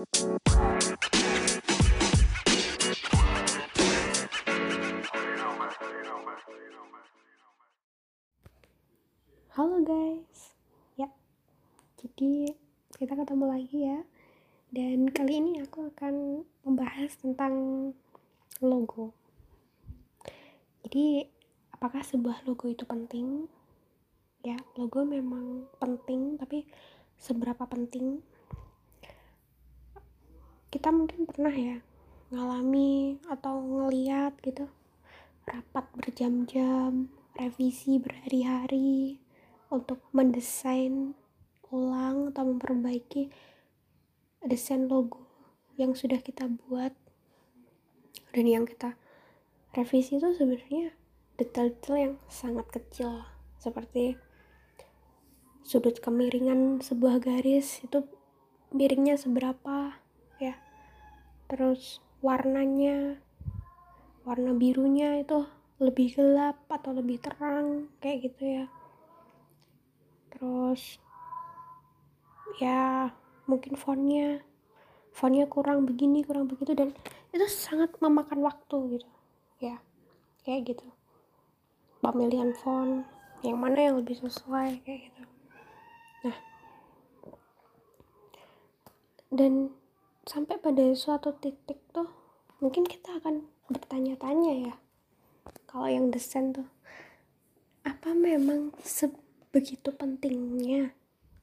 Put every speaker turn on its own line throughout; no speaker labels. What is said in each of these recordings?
Halo guys, ya, jadi kita ketemu lagi ya. Dan kali ini aku akan membahas tentang logo. Jadi, apakah sebuah logo itu penting? Ya, logo memang penting, tapi seberapa penting? Kita mungkin pernah ya ngalami atau ngeliat gitu rapat berjam-jam revisi berhari-hari untuk mendesain ulang atau memperbaiki desain logo yang sudah kita buat dan yang kita revisi itu sebenarnya detail-detail yang sangat kecil seperti sudut kemiringan sebuah garis itu miringnya seberapa terus warnanya warna birunya itu lebih gelap atau lebih terang kayak gitu ya. Terus ya mungkin fontnya fontnya kurang begini kurang begitu dan itu sangat memakan waktu gitu ya. Kayak gitu. Pemilihan font yang mana yang lebih sesuai kayak gitu. Nah dan sampai pada suatu titik tuh mungkin kita akan bertanya-tanya ya. Kalau yang desain tuh apa memang sebegitu pentingnya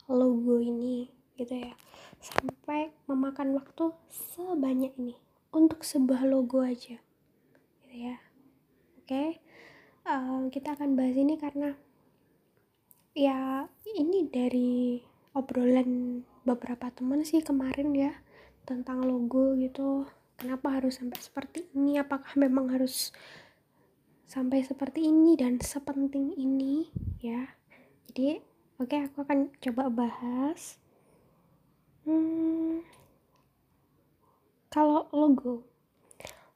logo ini gitu ya? Sampai memakan waktu sebanyak ini untuk sebuah logo aja gitu ya. Oke okay? uh, eh, kita akan bahas ini karena ya ini dari obrolan beberapa teman sih kemarin ya tentang logo gitu. Kenapa harus sampai seperti ini? Apakah memang harus sampai seperti ini dan sepenting ini? Ya. Jadi oke okay, aku akan coba bahas. Hmm, kalau logo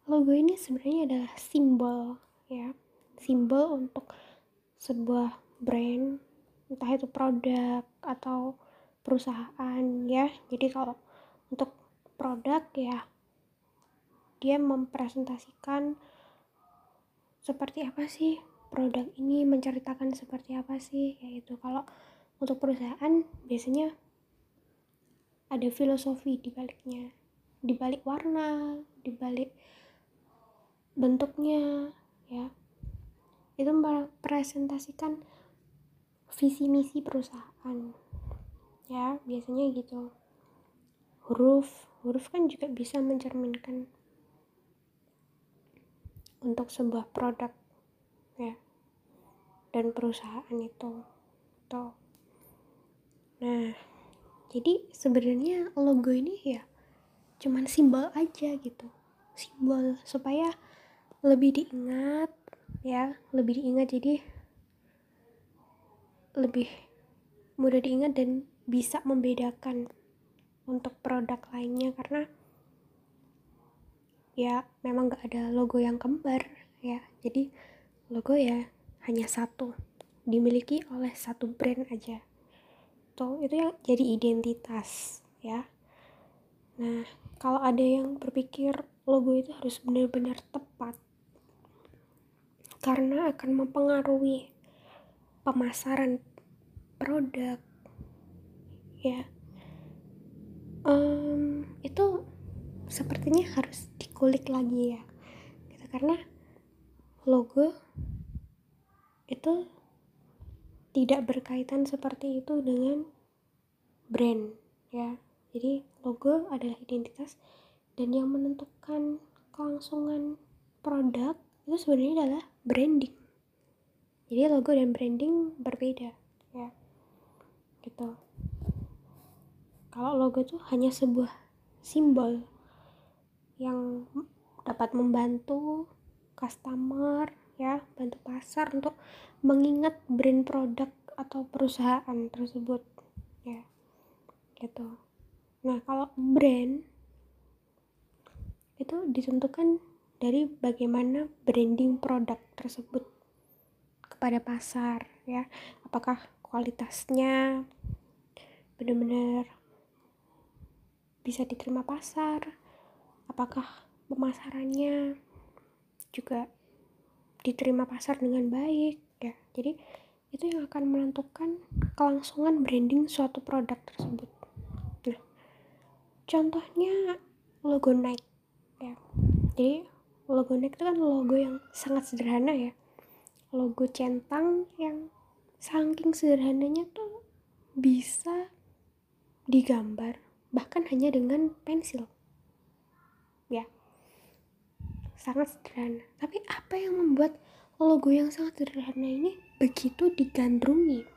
logo ini sebenarnya adalah simbol ya. Simbol untuk sebuah brand entah itu produk atau perusahaan ya. Jadi kalau untuk produk ya. Dia mempresentasikan seperti apa sih produk ini menceritakan seperti apa sih kayak gitu. Kalau untuk perusahaan biasanya ada filosofi di baliknya. Di balik warna di balik bentuknya ya. Itu mempresentasikan visi misi perusahaan ya biasanya gitu huruf huruf kan juga bisa mencerminkan untuk sebuah produk ya. Dan perusahaan itu tuh nah jadi sebenarnya logo ini ya cuman simbol aja gitu. Simbol supaya lebih diingat ya lebih diingat jadi lebih mudah diingat dan bisa membedakan untuk produk lainnya karena ya memang gak ada logo yang kembar ya. Jadi logo ya hanya satu dimiliki oleh satu brand aja. Tuh itu yang jadi identitas ya. Nah kalau ada yang berpikir logo itu harus benar-benar tepat karena akan mempengaruhi pemasaran produk ya um, itu sepertinya harus dikulik lagi ya. Gitu karena logo itu tidak berkaitan seperti itu dengan brand ya. Jadi logo adalah identitas dan yang menentukan kelangsungan produk itu sebenarnya adalah branding. Jadi logo dan branding berbeda ya. Gitu kalau logo itu hanya sebuah simbol yang dapat membantu customer ya bantu pasar untuk mengingat brand produk atau perusahaan tersebut ya gitu. Nah kalau brand itu ditentukan dari bagaimana branding produk tersebut kepada pasar ya. Apakah kualitasnya benar-benar bisa diterima pasar apakah pemasarannya juga diterima pasar dengan baik ya. Jadi itu yang akan menentukan kelangsungan branding suatu produk tersebut. Nah contohnya logo Nike ya. Jadi logo Nike itu kan logo yang sangat sederhana ya. Logo centang yang saking sederhananya tuh bisa digambar bahkan hanya dengan pensil. Ya. Sangat sederhana. Tapi apa yang membuat logo yang sangat sederhana ini begitu digandrungi?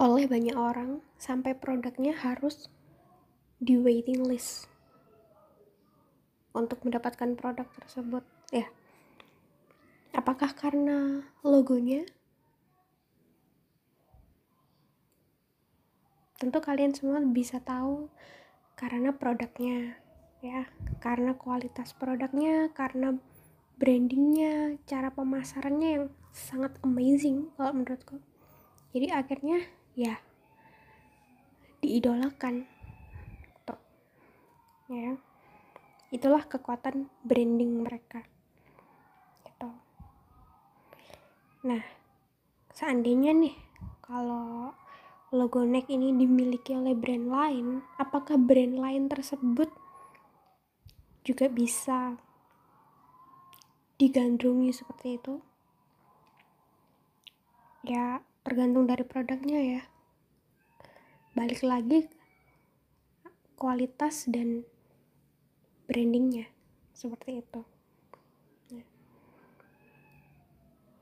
Oleh banyak orang sampai produknya harus di waiting list untuk mendapatkan produk tersebut. Ya. Apakah karena logonya tentu kalian semua bisa tahu karena produknya ya. Karena kualitas produknya karena brandingnya cara pemasarannya yang sangat amazing kalau menurutku. Jadi akhirnya ya diidolakan. Tuh. Ya. Itulah kekuatan branding mereka. Gitu. Nah seandainya nih kalau logo Nike ini dimiliki oleh brand lain apakah brand lain tersebut juga bisa digandrungi seperti itu? Ya tergantung dari produknya ya. Balik lagi kualitas dan brandingnya seperti itu.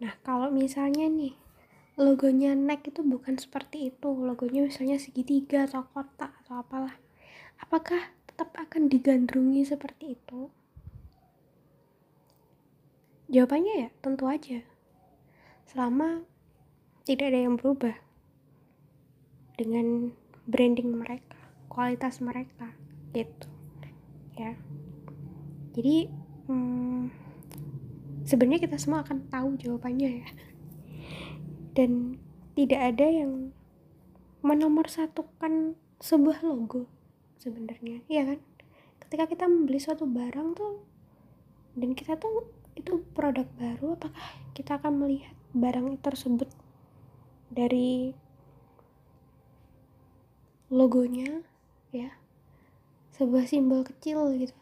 Nah kalau misalnya nih logonya Nike itu bukan seperti itu logonya misalnya segitiga atau kotak atau apalah apakah tetap akan digandrungi seperti itu? Jawabannya ya tentu aja. Selama tidak ada yang berubah dengan branding mereka, kualitas mereka gitu. Ya. Jadi hmm, sebenarnya kita semua akan tahu jawabannya ya. Dan tidak ada yang menomorsatukan sebuah logo sebenarnya iya kan? Ketika kita membeli suatu barang tuh dan kita tuh itu produk baru apakah kita akan melihat barang tersebut dari logonya ya? Sebuah simbol kecil gitu.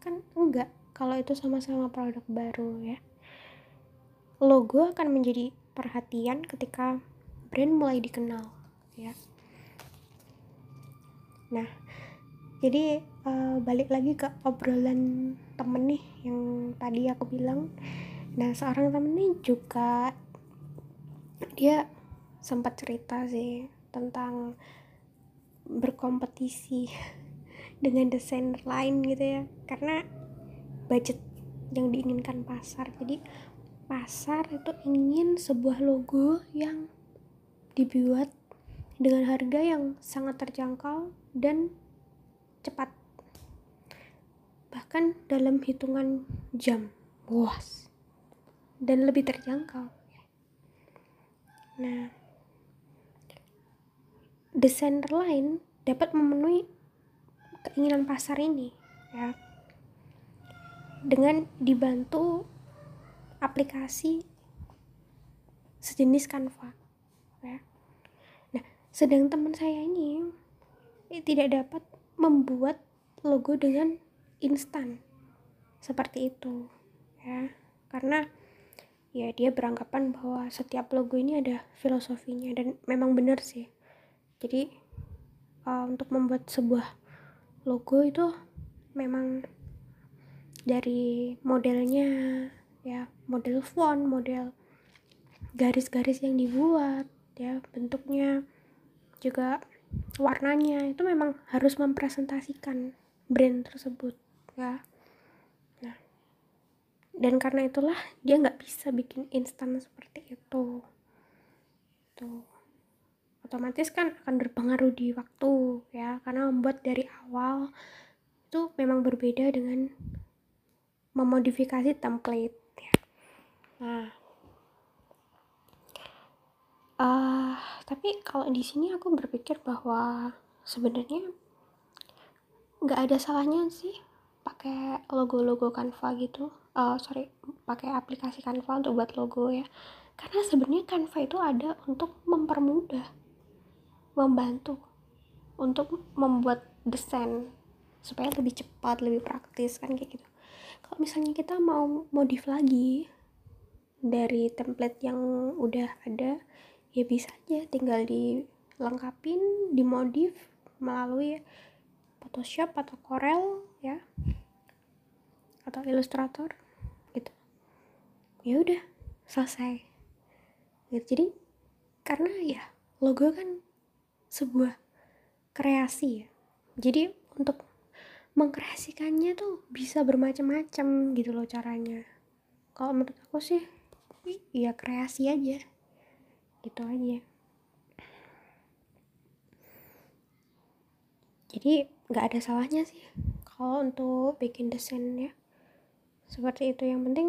Kan enggak kalau itu sama-sama produk baru ya. Logo akan menjadi perhatian ketika brand mulai dikenal ya. Nah jadi uh, balik lagi ke obrolan temen nih yang tadi aku bilang. Nah seorang temen nih juga dia sempat cerita sih tentang berkompetisi dengan desainer lain gitu ya. Karena budget yang diinginkan pasar. Jadi pasar itu ingin sebuah logo yang dibuat dengan harga yang sangat terjangkau dan cepat. Bahkan dalam hitungan jam. Puas dan lebih terjangkau. Nah desainer lain dapat memenuhi keinginan pasar ini ya. Dengan dibantu aplikasi sejenis Canva ya. Nah, sedang teman saya ini tidak dapat membuat logo dengan instan. Seperti itu ya. Karena ya dia beranggapan bahwa setiap logo ini ada filosofinya dan memang benar sih. Jadi uh, untuk membuat sebuah logo itu memang dari modelnya ya model font model garis-garis yang dibuat ya bentuknya juga warnanya itu memang harus mempresentasikan brand tersebut ya nah dan karena itulah dia nggak bisa bikin instan seperti itu tuh otomatis kan akan berpengaruh di waktu ya karena membuat dari awal itu memang berbeda dengan memodifikasi template. Nah uh, tapi kalau di sini aku berpikir bahwa sebenarnya nggak ada salahnya sih pakai logo-logo Canva gitu. Uh, sorry pakai aplikasi Canva untuk buat logo ya. Karena sebenarnya Canva itu ada untuk mempermudah membantu untuk membuat desain supaya lebih cepat lebih praktis kan kayak gitu. Kalau misalnya kita mau modif lagi dari template yang udah ada ya bisa aja tinggal dilengkapin dimodif melalui Photoshop atau Corel ya atau Illustrator gitu. Ya udah selesai. Gitu. Jadi karena ya logo kan sebuah kreasi ya. Jadi untuk mengkreasikannya tuh bisa bermacam-macam gitu loh caranya. Kalau menurut aku sih ya kreasi aja. Gitu aja. Jadi nggak ada salahnya sih kalau untuk bikin desain ya seperti itu. Yang penting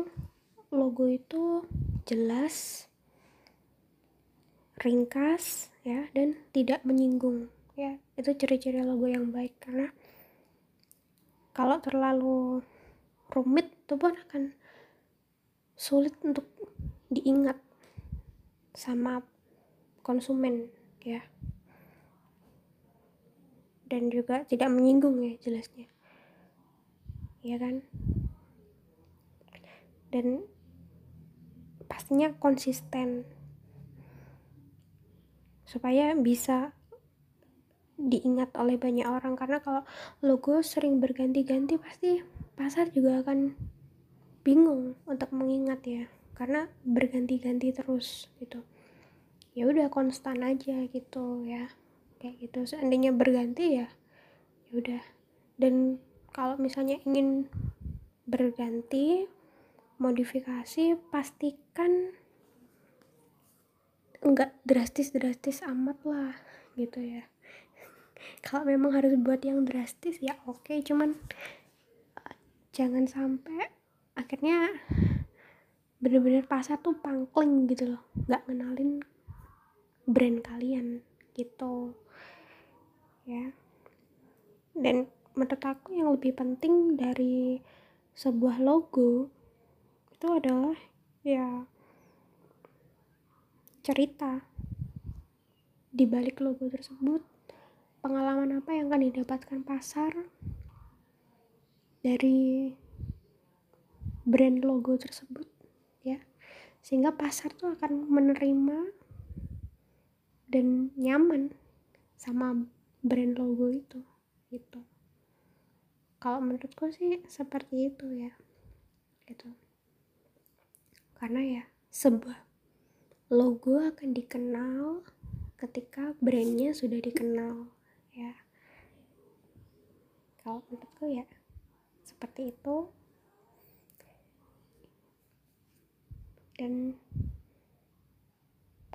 logo itu jelas ringkas ya dan tidak menyinggung. Ya itu ciri-ciri logo yang baik. Karena kalau terlalu rumit itu pun akan sulit untuk diingat sama konsumen ya. Dan juga tidak menyinggung ya jelasnya. Ya kan? Dan pastinya konsisten supaya bisa diingat oleh banyak orang. Karena kalau logo sering berganti-ganti pasti pasar juga akan bingung untuk mengingat ya karena berganti-ganti terus gitu. Ya udah konstan aja gitu ya. Kayak gitu. Seandainya berganti ya ya udah. Dan kalau misalnya ingin berganti modifikasi pastikan enggak drastis-drastis amat lah gitu ya. Kalau memang harus buat yang drastis ya oke. Okay, cuman uh, jangan sampai akhirnya bener-bener pasar tuh pangkling gitu loh. Nggak kenalin brand kalian gitu. Ya. Dan menurut aku yang lebih penting dari sebuah logo itu adalah ya cerita. Di balik logo tersebut pengalaman apa yang akan didapatkan pasar dari brand logo tersebut sehingga pasar tuh akan menerima dan nyaman sama brand logo itu gitu. Kalau menurutku sih seperti itu ya gitu. Karena ya sebuah logo akan dikenal ketika brandnya sudah dikenal ya. Kalau menurutku ya seperti itu dan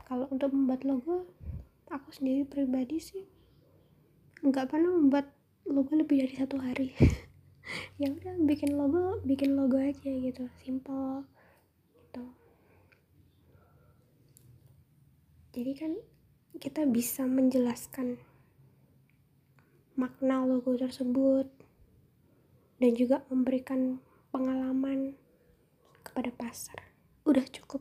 kalau untuk membuat logo aku sendiri pribadi sih nggak pernah membuat logo lebih dari satu hari. Ya udah bikin logo bikin logo aja gitu simple gitu. Jadi kan kita bisa menjelaskan makna logo tersebut dan juga memberikan pengalaman kepada pasar udah cukup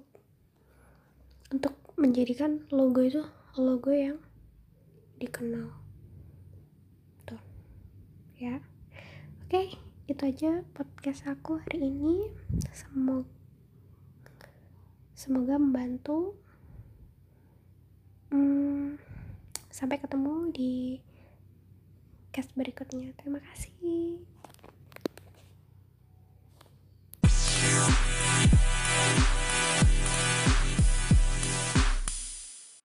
untuk menjadikan logo itu logo yang dikenal. Tuh. Ya. Oke itu aja podcast aku hari ini. Semoga semoga membantu. Hmm, sampai ketemu di podcast berikutnya. Terima kasih.